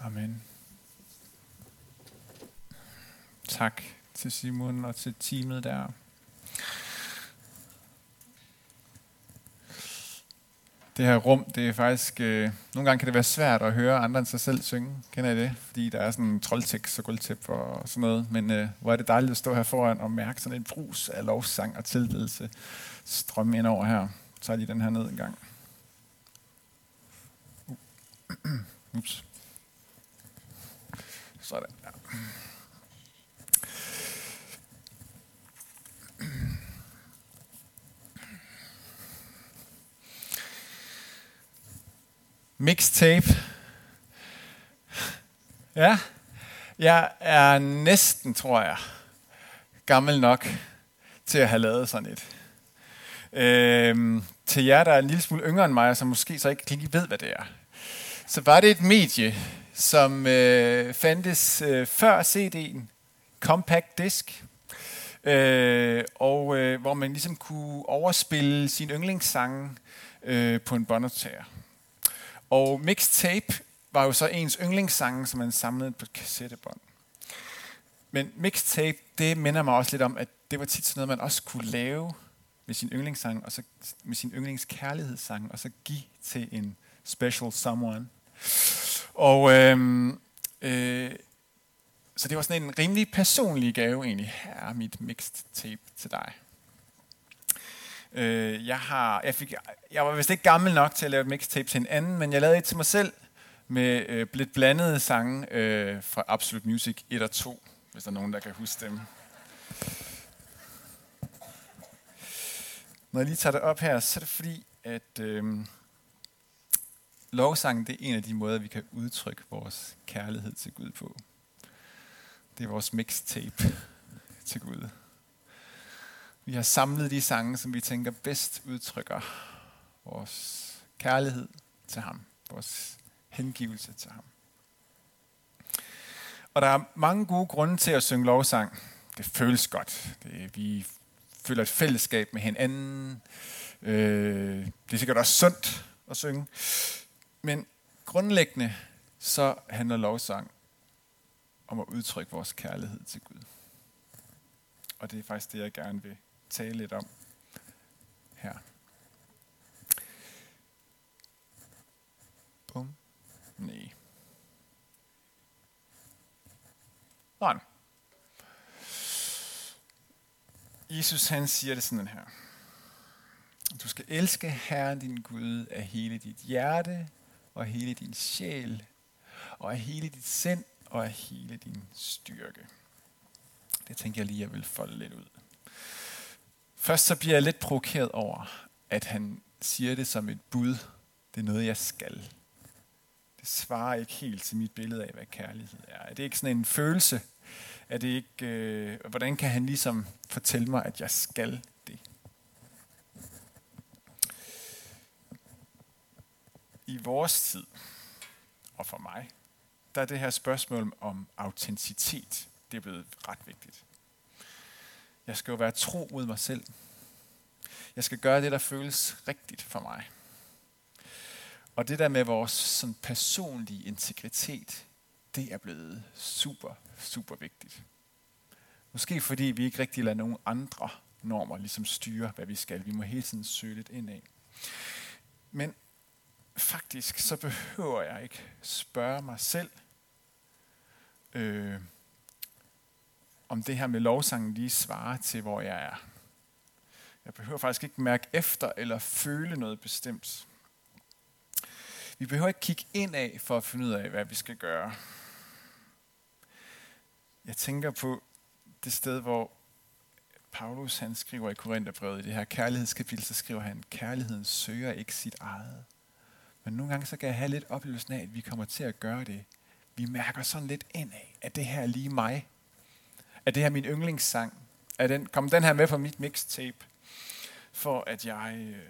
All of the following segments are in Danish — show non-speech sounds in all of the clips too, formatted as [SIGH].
Amen. Tak til Simon og til teamet der. Det her rum, det er faktisk... Øh, nogle gange kan det være svært at høre andre end sig selv synge. Kender I det? Fordi der er sådan en troldtekst og gulvtæp og sådan noget. Men øh, hvor er det dejligt at stå her foran og mærke sådan en brus af lovsang og tilbedelse strømme ind over her. Så tager lige den her ned en gang. Uh. [CLEARS THROAT] Ups. Sådan. Ja. Mixtape. Ja, jeg er næsten, tror jeg, gammel nok til at have lavet sådan et. Øhm, til jer, der er en lille smule yngre end mig, og som måske så ikke lige ved, hvad det er, så var det et medie, som øh, fandtes øh, før CD'en, Compact Disc, øh, og øh, hvor man ligesom kunne overspille sin yndlingssange øh, på en båndoptager. Og mixtape var jo så ens yndlingssange, som man samlede på kassettebånd. Men mixtape, det minder mig også lidt om, at det var tit sådan noget, man også kunne lave med sin yndlingssang, og så med sin yndlingskærlighedssang, og så give til en special someone. Og øh, øh, så det var sådan en rimelig personlig gave egentlig. Her er mit mixed tape til dig. Øh, jeg, har, jeg, fik, jeg var vist ikke gammel nok til at lave et mixtape til en anden, men jeg lavede et til mig selv med øh, lidt blandede sange øh, fra Absolute Music 1 og 2, hvis der er nogen, der kan huske dem. Når jeg lige tager det op her, så er det fordi, at øh, lovsang det er en af de måder, vi kan udtrykke vores kærlighed til Gud på. Det er vores mixtape til Gud. Vi har samlet de sange, som vi tænker bedst udtrykker vores kærlighed til ham, vores hengivelse til ham. Og der er mange gode grunde til at synge lovsang. Det føles godt. Det, vi føler et fællesskab med hinanden. Øh, det er sikkert også sundt at synge. Men grundlæggende så handler lovsang om at udtrykke vores kærlighed til Gud. Og det er faktisk det, jeg gerne vil tale lidt om her. Bum. Nej. Sådan. Jesus han siger det sådan her. Du skal elske Herren din Gud af hele dit hjerte, og hele din sjæl, og af hele dit sind, og af hele din styrke. Det tænker jeg lige, jeg vil folde lidt ud. Først så bliver jeg lidt provokeret over, at han siger det som et bud. Det er noget, jeg skal. Det svarer ikke helt til mit billede af, hvad kærlighed er. Er det ikke sådan en følelse? Er det ikke, øh, hvordan kan han ligesom fortælle mig, at jeg skal det? I vores tid, og for mig, der er det her spørgsmål om autenticitet, det er blevet ret vigtigt. Jeg skal jo være tro mod mig selv. Jeg skal gøre det, der føles rigtigt for mig. Og det der med vores sådan personlige integritet, det er blevet super, super vigtigt. Måske fordi vi ikke rigtig lader nogen andre normer ligesom styre, hvad vi skal. Vi må hele tiden søge lidt ind af. Men faktisk så behøver jeg ikke spørge mig selv, øh, om det her med lovsangen lige svarer til, hvor jeg er. Jeg behøver faktisk ikke mærke efter eller føle noget bestemt. Vi behøver ikke kigge ind af for at finde ud af, hvad vi skal gøre. Jeg tænker på det sted, hvor Paulus han skriver i Korintherbrevet, i det her kærlighedskapitel, så skriver han, kærligheden søger ikke sit eget. Men nogle gange så kan jeg have lidt oplevelsen af, at vi kommer til at gøre det. Vi mærker sådan lidt ind af, at det her er lige mig. At det her min yndlingssang? At den, kom den her med fra mit mixtape? For at jeg, øh,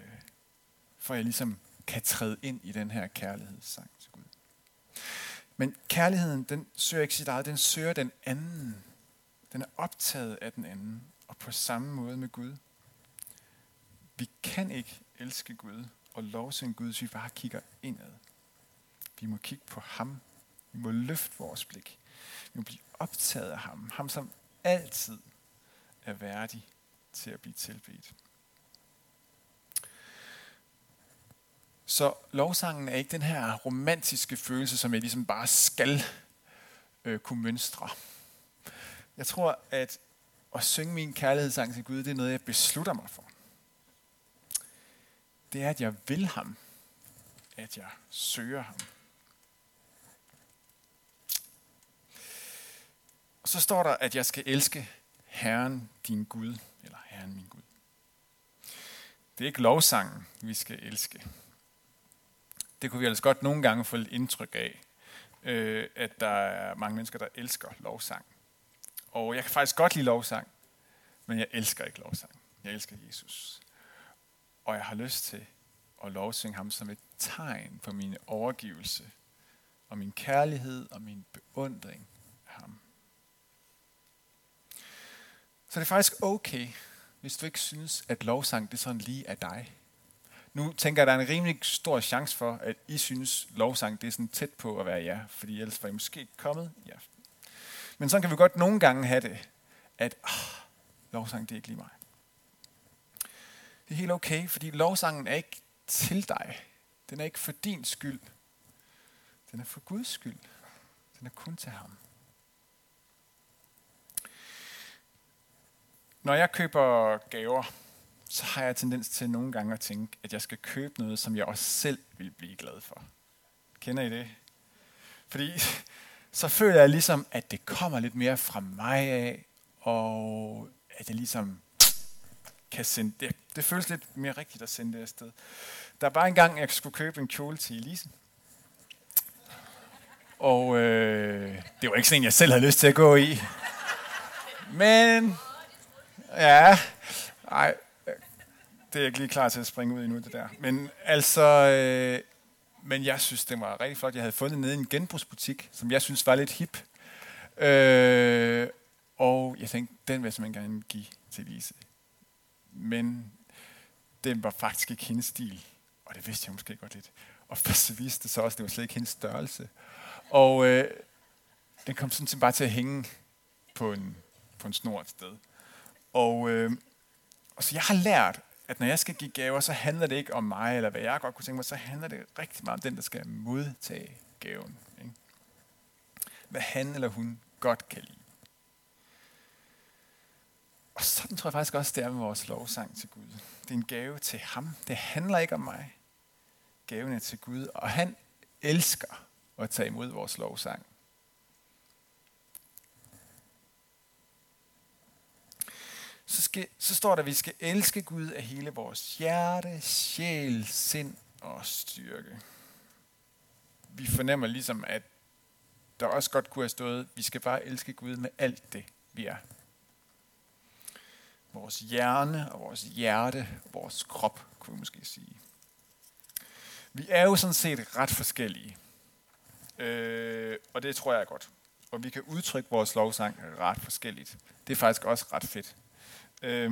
for jeg ligesom kan træde ind i den her kærlighedssang til Gud. Men kærligheden, den søger ikke sit eget, den søger den anden. Den er optaget af den anden, og på samme måde med Gud. Vi kan ikke elske Gud og lovsynge Gud, hvis vi bare kigger indad. Vi må kigge på ham, Vi må løfte vores blik. Vi må blive optaget af ham. Ham, som altid er værdig til at blive tilbedt. Så lovsangen er ikke den her romantiske følelse, som jeg ligesom bare skal øh, kunne mønstre. Jeg tror, at at synge min kærlighedssang til Gud, det er noget, jeg beslutter mig for. Det er, at jeg vil ham. At jeg søger ham. Og så står der, at jeg skal elske Herren din Gud, eller Herren min Gud. Det er ikke lovsangen, vi skal elske. Det kunne vi altså godt nogle gange få lidt indtryk af, øh, at der er mange mennesker, der elsker lovsang. Og jeg kan faktisk godt lide lovsang, men jeg elsker ikke lovsang. Jeg elsker Jesus. Og jeg har lyst til at lovsynge ham som et tegn på min overgivelse og min kærlighed og min beundring af ham. Så det er faktisk okay, hvis du ikke synes, at lovsang det sådan lige er dig. Nu tænker jeg, at der er en rimelig stor chance for, at I synes, at lovsang det er sådan tæt på at være jer, fordi ellers var I måske ikke kommet i aften. Men sådan kan vi godt nogle gange have det, at ah, lovsang det er ikke lige mig. Det er helt okay, fordi lovsangen er ikke til dig. Den er ikke for din skyld. Den er for Guds skyld. Den er kun til ham. Når jeg køber gaver, så har jeg tendens til nogle gange at tænke, at jeg skal købe noget, som jeg også selv vil blive glad for. Kender I det? Fordi så føler jeg ligesom, at det kommer lidt mere fra mig af, og at jeg ligesom kan sende det. Det føles lidt mere rigtigt at sende det afsted. Der var en gang, jeg skulle købe en kjole til Elise. Og øh, det var ikke sådan en, jeg selv havde lyst til at gå i. Men, ja, nej, det er jeg ikke lige klar til at springe ud i nu, det der. Men altså, øh, men jeg synes, det var rigtig flot. Jeg havde fundet nede i en genbrugsbutik, som jeg synes var lidt hip. Øh, og jeg tænkte, den vil jeg simpelthen gerne give til Lise. Men den var faktisk ikke hendes stil. Og det vidste jeg måske godt lidt. Og så viste det så også, at det var slet ikke hendes størrelse. Og øh, den kom sådan bare til at hænge på en, på en snor et sted. Og, øh, og så jeg har lært, at når jeg skal give gaver, så handler det ikke om mig, eller hvad jeg godt kunne tænke mig, så handler det rigtig meget om den, der skal modtage gaven. Ikke? Hvad han eller hun godt kan lide. Og sådan tror jeg faktisk også, det er med vores lovsang til Gud. Det er en gave til ham. Det handler ikke om mig. Gaven er til Gud, og han elsker at tage imod vores lovsang. Så, skal, så står der, at vi skal elske Gud af hele vores hjerte, sjæl, sind og styrke. Vi fornemmer ligesom, at der også godt kunne have stået, at vi skal bare elske Gud med alt det, vi er vores hjerne og vores hjerte og vores krop, kunne vi måske sige. Vi er jo sådan set ret forskellige. Øh, og det tror jeg er godt. Og vi kan udtrykke vores lovsang ret forskelligt. Det er faktisk også ret fedt. Øh,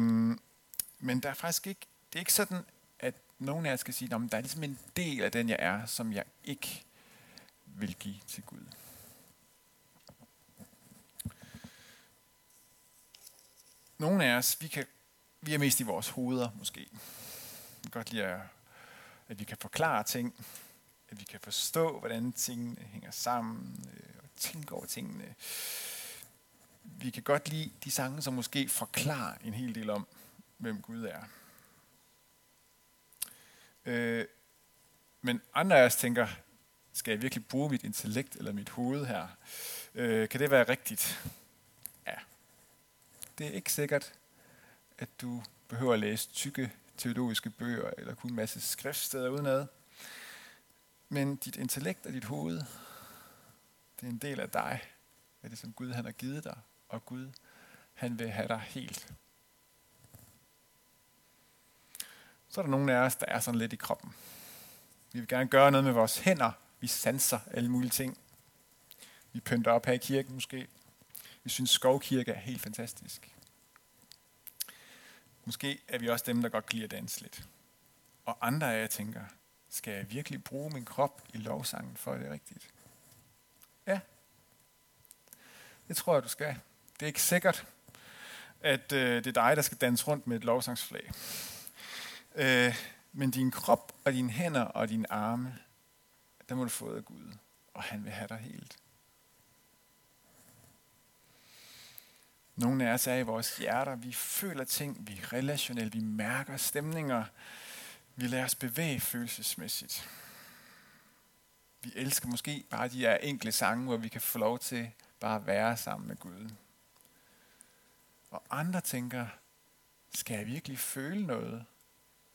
men der er faktisk ikke, det er ikke sådan, at nogen af jer skal sige, at der er ligesom en del af den, jeg er, som jeg ikke vil give til Gud. Nogle af os, vi, kan, vi er mest i vores hoveder måske. Vi kan godt lide, at, at vi kan forklare ting, at vi kan forstå, hvordan tingene hænger sammen, øh, og tænke over tingene. Vi kan godt lide de sange, som måske forklarer en hel del om, hvem Gud er. Øh, men andre af os tænker, skal jeg virkelig bruge mit intellekt eller mit hoved her? Øh, kan det være rigtigt? Det er ikke sikkert, at du behøver at læse tykke teologiske bøger, eller kun en masse skriftsteder udenad. Men dit intellekt og dit hoved, det er en del af dig, af det som Gud han har givet dig, og Gud han vil have dig helt. Så er der nogle af os, der er sådan lidt i kroppen. Vi vil gerne gøre noget med vores hænder. Vi sanser alle mulige ting. Vi pynter op her i kirken måske. Jeg synes, skovkirke er helt fantastisk. Måske er vi også dem, der godt kan lide at danse lidt. Og andre af jer tænker, skal jeg virkelig bruge min krop i lovsangen, for at det er rigtigt? Ja. Det tror jeg, du skal. Det er ikke sikkert, at øh, det er dig, der skal danse rundt med et lovsangsflag. Øh, men din krop og dine hænder og dine arme, der må du få af Gud, og han vil have dig helt. Nogle af os er i vores hjerter, vi føler ting, vi er relationelle, vi mærker stemninger, vi lader os bevæge følelsesmæssigt. Vi elsker måske bare de her enkle sange, hvor vi kan få lov til bare at være sammen med Gud. Og andre tænker, skal jeg virkelig føle noget,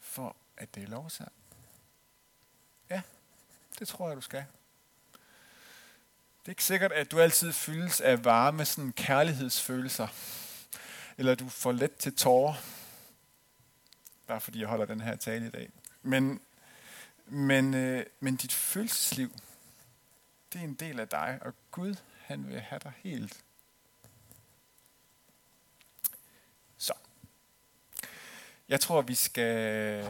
for at det er lovsang? Ja, det tror jeg, du skal. Det er ikke sikkert, at du altid fyldes af varme sådan kærlighedsfølelser, eller du får let til tårer, bare fordi jeg holder den her tale i dag. Men, men, øh, men dit følelsesliv, det er en del af dig, og Gud, han vil have dig helt. Så. Jeg tror, vi skal...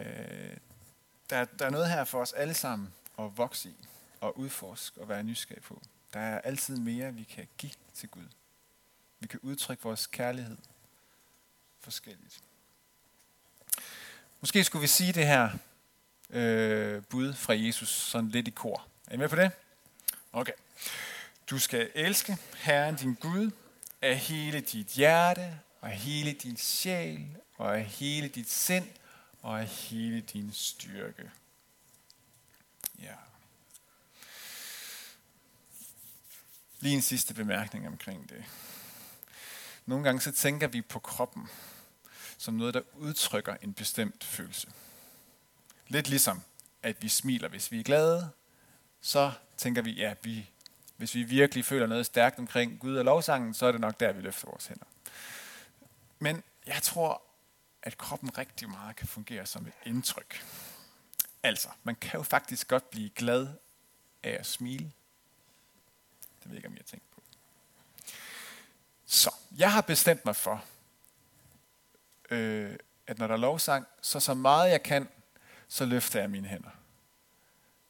Der, der er noget her for os alle sammen at vokse i, og udforske og være nysgerrig på. Der er altid mere, vi kan give til Gud. Vi kan udtrykke vores kærlighed forskelligt. Måske skulle vi sige det her øh, bud fra Jesus sådan lidt i kor. Er I med på det? Okay. Du skal elske Herren din Gud af hele dit hjerte, og af hele din sjæl, og af hele dit sind, og af hele din styrke. Ja. Lige en sidste bemærkning omkring det. Nogle gange så tænker vi på kroppen som noget, der udtrykker en bestemt følelse. Lidt ligesom, at vi smiler, hvis vi er glade, så tænker vi, ja, vi, hvis vi virkelig føler noget stærkt omkring Gud og lovsangen, så er det nok der, vi løfter vores hænder. Men jeg tror, at kroppen rigtig meget kan fungere som et indtryk. Altså, man kan jo faktisk godt blive glad af at smile. Det ved jeg ikke, om jeg har tænkt på. Så, jeg har bestemt mig for, øh, at når der er lovsang, så så meget jeg kan, så løfter jeg mine hænder.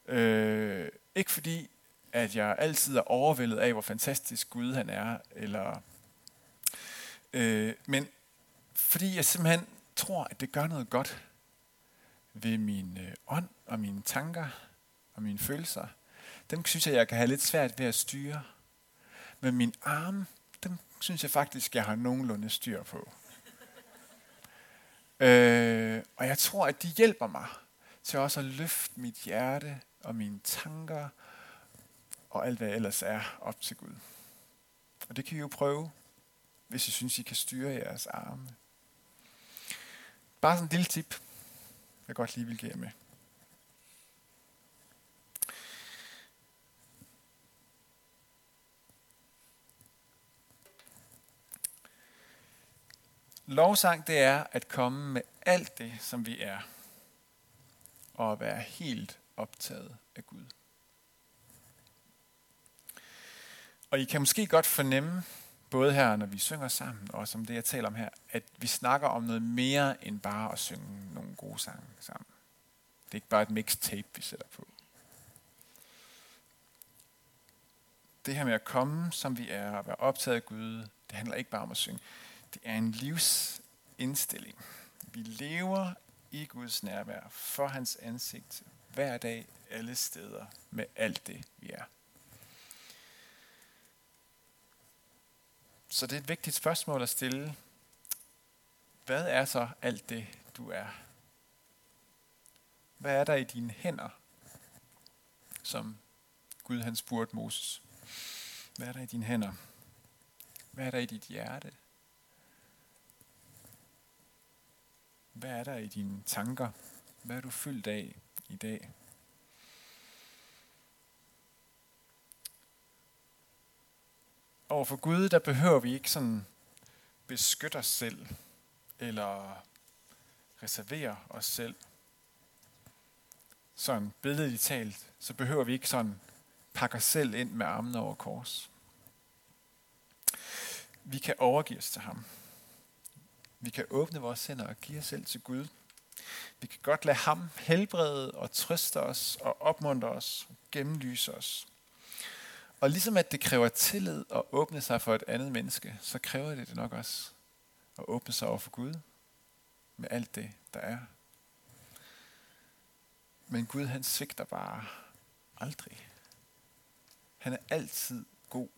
Øh, ikke fordi, at jeg altid er overvældet af, hvor fantastisk Gud han er, eller, øh, men fordi jeg simpelthen tror, at det gør noget godt ved min øh, ånd og mine tanker og mine følelser. Dem synes jeg, jeg kan have lidt svært ved at styre. Men min arme, dem synes jeg faktisk, jeg har nogenlunde styr på. Øh, og jeg tror, at de hjælper mig til også at løfte mit hjerte og mine tanker og alt, hvad ellers er op til Gud. Og det kan I jo prøve, hvis I synes, I kan styre jeres arme. Bare sådan en lille tip, jeg godt lige vil give jer med. Lovsang, det er at komme med alt det, som vi er, og at være helt optaget af Gud. Og I kan måske godt fornemme, både her, når vi synger sammen, og som det, jeg taler om her, at vi snakker om noget mere end bare at synge nogle gode sange sammen. Det er ikke bare et mixtape, vi sætter på. Det her med at komme, som vi er, og være optaget af Gud, det handler ikke bare om at synge. Det er en livsindstilling. Vi lever i Guds nærvær, for hans ansigt, hver dag, alle steder, med alt det, vi er. Så det er et vigtigt spørgsmål at stille. Hvad er så alt det, du er? Hvad er der i dine hænder, som Gud han spurgte Moses? Hvad er der i dine hænder? Hvad er der i dit hjerte? Hvad er der i dine tanker? Hvad er du fyldt af i dag? Over for Gud, der behøver vi ikke sådan beskytte os selv, eller reservere os selv. Sådan billedligt talt, så behøver vi ikke sådan pakke os selv ind med armene over kors. Vi kan overgive os til ham. Vi kan åbne vores hænder og give os selv til Gud. Vi kan godt lade ham helbrede og trøste os og opmuntre os og gennemlyse os. Og ligesom at det kræver tillid at åbne sig for et andet menneske, så kræver det det nok også at åbne sig over for Gud med alt det, der er. Men Gud, han svigter bare aldrig. Han er altid god.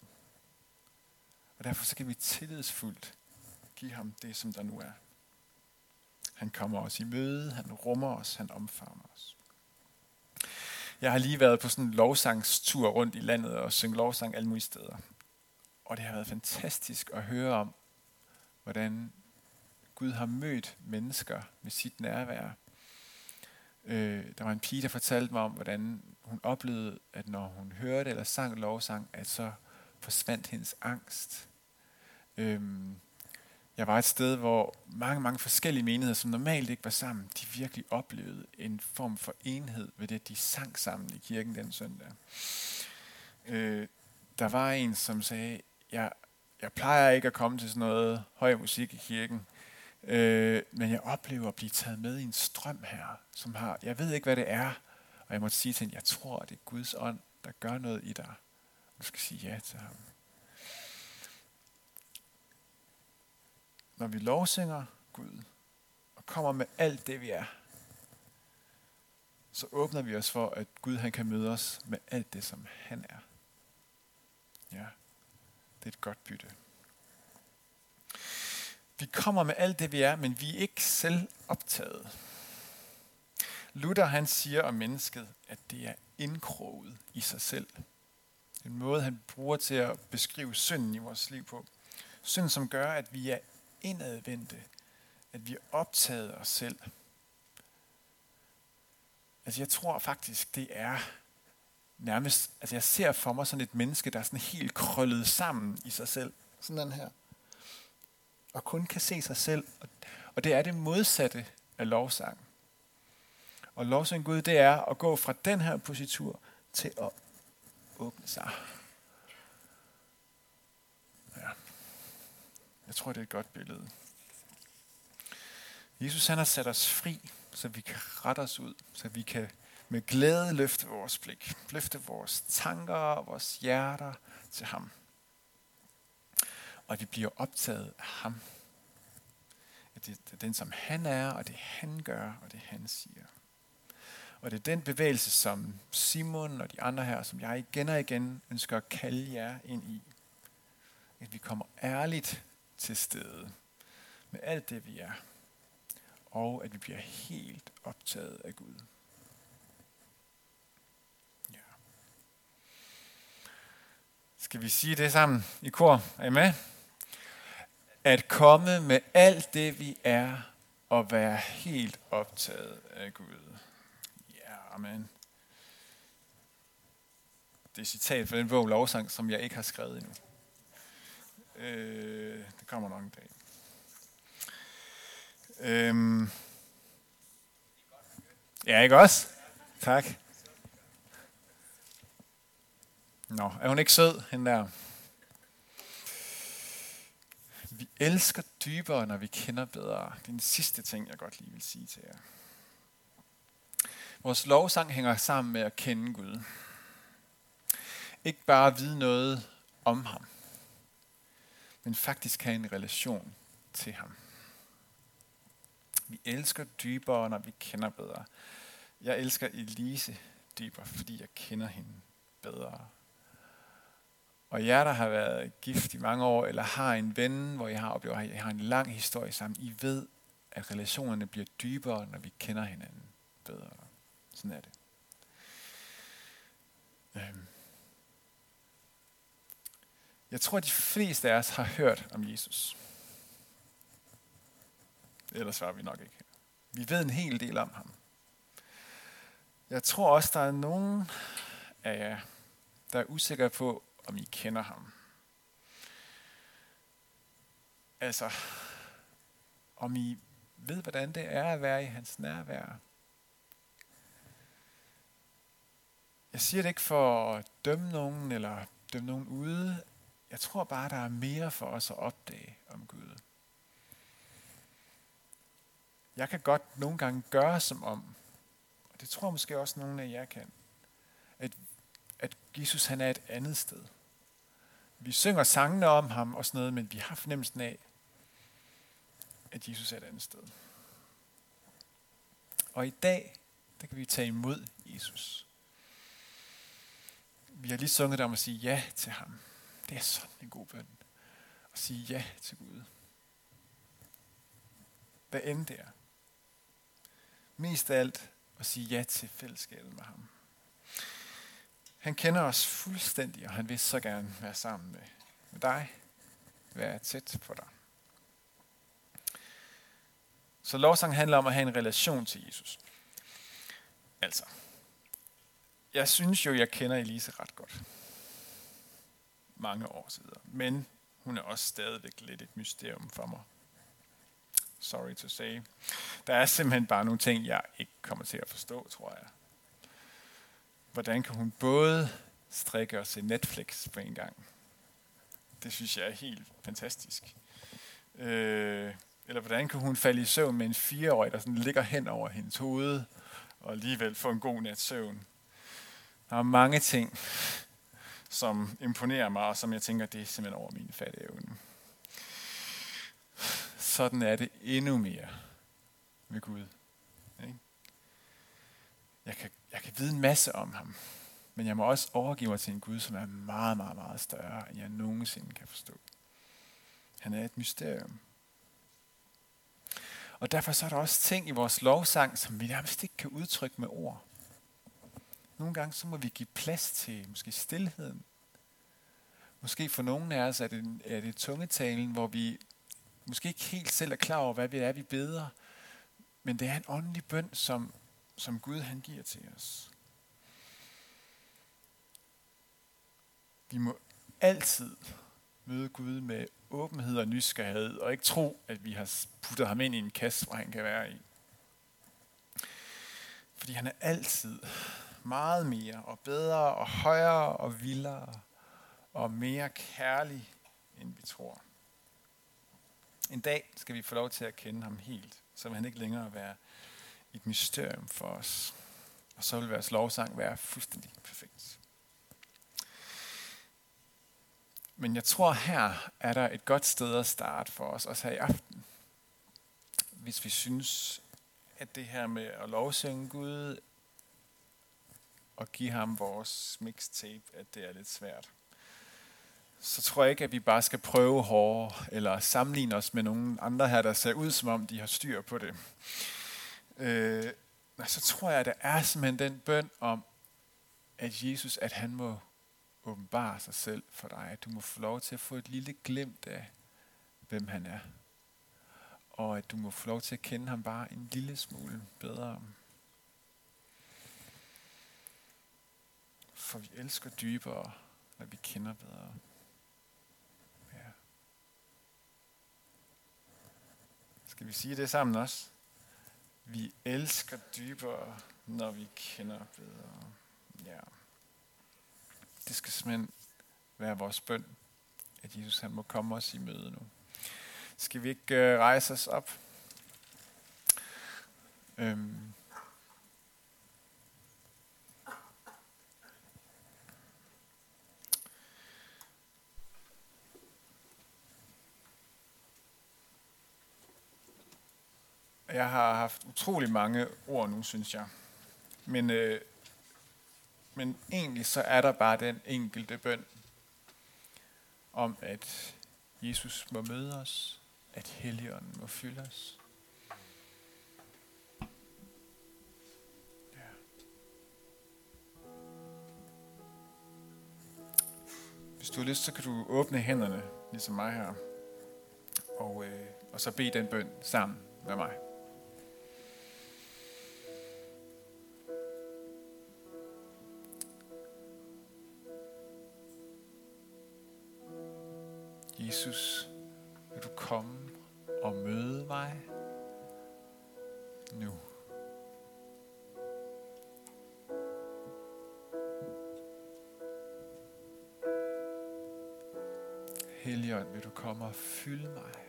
Og derfor så kan vi tillidsfuldt give ham det, som der nu er. Han kommer os i møde, han rummer os, han omfavner os. Jeg har lige været på sådan en lovsangstur rundt i landet og synge lovsang alle mulige steder. Og det har været fantastisk at høre om, hvordan Gud har mødt mennesker med sit nærvær. Øh, der var en pige, der fortalte mig om, hvordan hun oplevede, at når hun hørte eller sang lovsang, at så forsvandt hendes angst. Øhm, jeg var et sted, hvor mange, mange forskellige menigheder, som normalt ikke var sammen, de virkelig oplevede en form for enhed ved det, de sang sammen i kirken den søndag. Øh, der var en, som sagde, jeg, jeg plejer ikke at komme til sådan noget høj musik i kirken, øh, men jeg oplever at blive taget med i en strøm her, som har, jeg ved ikke, hvad det er, og jeg måtte sige til hende, jeg tror, det er Guds ånd, der gør noget i dig. Du skal sige ja til ham. Når vi lovsynger Gud og kommer med alt det, vi er, så åbner vi os for, at Gud han kan møde os med alt det, som han er. Ja, det er et godt bytte. Vi kommer med alt det, vi er, men vi er ikke selv optaget. Luther han siger om mennesket, at det er indkroget i sig selv. En måde, han bruger til at beskrive synden i vores liv på. Synd, som gør, at vi er indadvendte, at vi er optaget os selv. Altså jeg tror faktisk, det er nærmest, altså jeg ser for mig sådan et menneske, der er sådan helt krøllet sammen i sig selv. Sådan den her. Og kun kan se sig selv. Og det er det modsatte af lovsang. Og lovsang Gud, det er at gå fra den her positur til at åbne sig. Jeg tror, det er et godt billede. Jesus han har sat os fri, så vi kan rette os ud, så vi kan med glæde løfte vores blik, løfte vores tanker og vores hjerter til ham. Og at vi bliver optaget af ham. At det er den, som han er, og det han gør, og det han siger. Og det er den bevægelse, som Simon og de andre her, som jeg igen og igen ønsker at kalde jer ind i. At vi kommer ærligt til stede med alt det, vi er. Og at vi bliver helt optaget af Gud. Ja. Skal vi sige det sammen i kor? Er I med? At komme med alt det, vi er, og være helt optaget af Gud. Ja, amen. Det er citat fra den bog Lovsang, som jeg ikke har skrevet endnu. Øh, det kommer nok en dag. Øhm. Ja, ikke også? Tak. Nå, er hun ikke sød, hende der? Vi elsker dybere, når vi kender bedre. Det er den sidste ting, jeg godt lige vil sige til jer. Vores lovsang hænger sammen med at kende Gud. Ikke bare vide noget om ham men faktisk have en relation til ham. Vi elsker dybere, når vi kender bedre. Jeg elsker Elise dybere, fordi jeg kender hende bedre. Og jer, der har været gift i mange år, eller har en ven, hvor jeg har oplevet, at I har en lang historie sammen, I ved, at relationerne bliver dybere, når vi kender hinanden bedre. Sådan er det. Øhm. Jeg tror, at de fleste af os har hørt om Jesus. Ellers var vi nok ikke. Vi ved en hel del om ham. Jeg tror også, der er nogen af jer, der er usikre på, om I kender ham. Altså, om I ved, hvordan det er at være i hans nærvær. Jeg siger det ikke for at dømme nogen eller dømme nogen ude jeg tror bare, der er mere for os at opdage om Gud. Jeg kan godt nogle gange gøre som om, og det tror måske også nogle af jer kan, at at Jesus han er et andet sted. Vi synger sangene om ham og sådan noget, men vi har fornemmelsen af, at Jesus er et andet sted. Og i dag, der kan vi tage imod Jesus. Vi har lige sunget om at sige ja til ham. Det er sådan en god bøn. At sige ja til Gud. Hvad end det er. Mest af alt at sige ja til fællesskabet med ham. Han kender os fuldstændig, og han vil så gerne være sammen med, med dig. Være tæt på dig. Så lovsang handler om at have en relation til Jesus. Altså, jeg synes jo, jeg kender Elise ret godt. Mange år siden. Men hun er også stadigvæk lidt et mysterium for mig. Sorry to say. Der er simpelthen bare nogle ting, jeg ikke kommer til at forstå, tror jeg. Hvordan kan hun både strikke og se Netflix på en gang? Det synes jeg er helt fantastisk. Øh, eller hvordan kan hun falde i søvn med en fireårig, der sådan ligger hen over hendes hoved, og alligevel få en god nats søvn? Der er mange ting, som imponerer mig, og som jeg tænker, det er simpelthen over min fatteevne. Sådan er det endnu mere med Gud. Ikke? Jeg, kan, jeg kan vide en masse om ham, men jeg må også overgive mig til en Gud, som er meget, meget, meget større, end jeg nogensinde kan forstå. Han er et mysterium. Og derfor så er der også ting i vores lovsang, som vi nærmest ikke kan udtrykke med ord. Nogle gange så må vi give plads til måske stillheden. Måske for nogle af os er det, er det tungetalen, hvor vi måske ikke helt selv er klar over, hvad vi er, vi beder. Men det er en åndelig bøn, som, som Gud han giver til os. Vi må altid møde Gud med åbenhed og nysgerrighed, og ikke tro, at vi har puttet ham ind i en kasse, hvor han kan være i. Fordi han er altid meget mere og bedre og højere og vildere og mere kærlig, end vi tror. En dag skal vi få lov til at kende ham helt, så vil han ikke længere være et mysterium for os. Og så vil vores lovsang være fuldstændig perfekt. Men jeg tror, her er der et godt sted at starte for os, også her i aften. Hvis vi synes, at det her med at lovsynge Gud og give ham vores mixtape, at det er lidt svært. Så tror jeg ikke, at vi bare skal prøve hårdere, eller sammenligne os med nogle andre her, der ser ud, som om de har styr på det. Øh, så tror jeg, at der er simpelthen den bøn om, at Jesus, at han må åbenbare sig selv for dig. At du må få lov til at få et lille glimt af, hvem han er. Og at du må få lov til at kende ham bare en lille smule bedre. For vi elsker dybere, når vi kender bedre. Ja. Skal vi sige det sammen også? Vi elsker dybere, når vi kender bedre. Ja. Det skal simpelthen være vores bøn, at Jesus han må komme os i møde nu. Skal vi ikke øh, rejse os op? Øhm. Jeg har haft utrolig mange ord nu, synes jeg. Men øh, men egentlig så er der bare den enkelte bøn om, at Jesus må møde os, at Helligånden må fylde os. Ja. Hvis du har lyst, så kan du åbne hænderne, ligesom mig her, og, øh, og så bede den bøn sammen med mig. Jesus, vil du komme og møde mig nu. Helligånd, vil du komme og fylde mig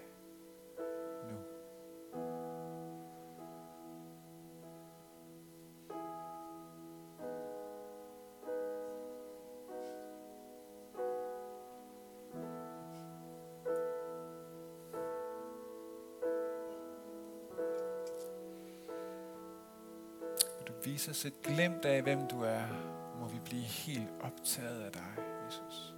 Jesus, et glimt af, hvem du er, må vi blive helt optaget af dig, Jesus.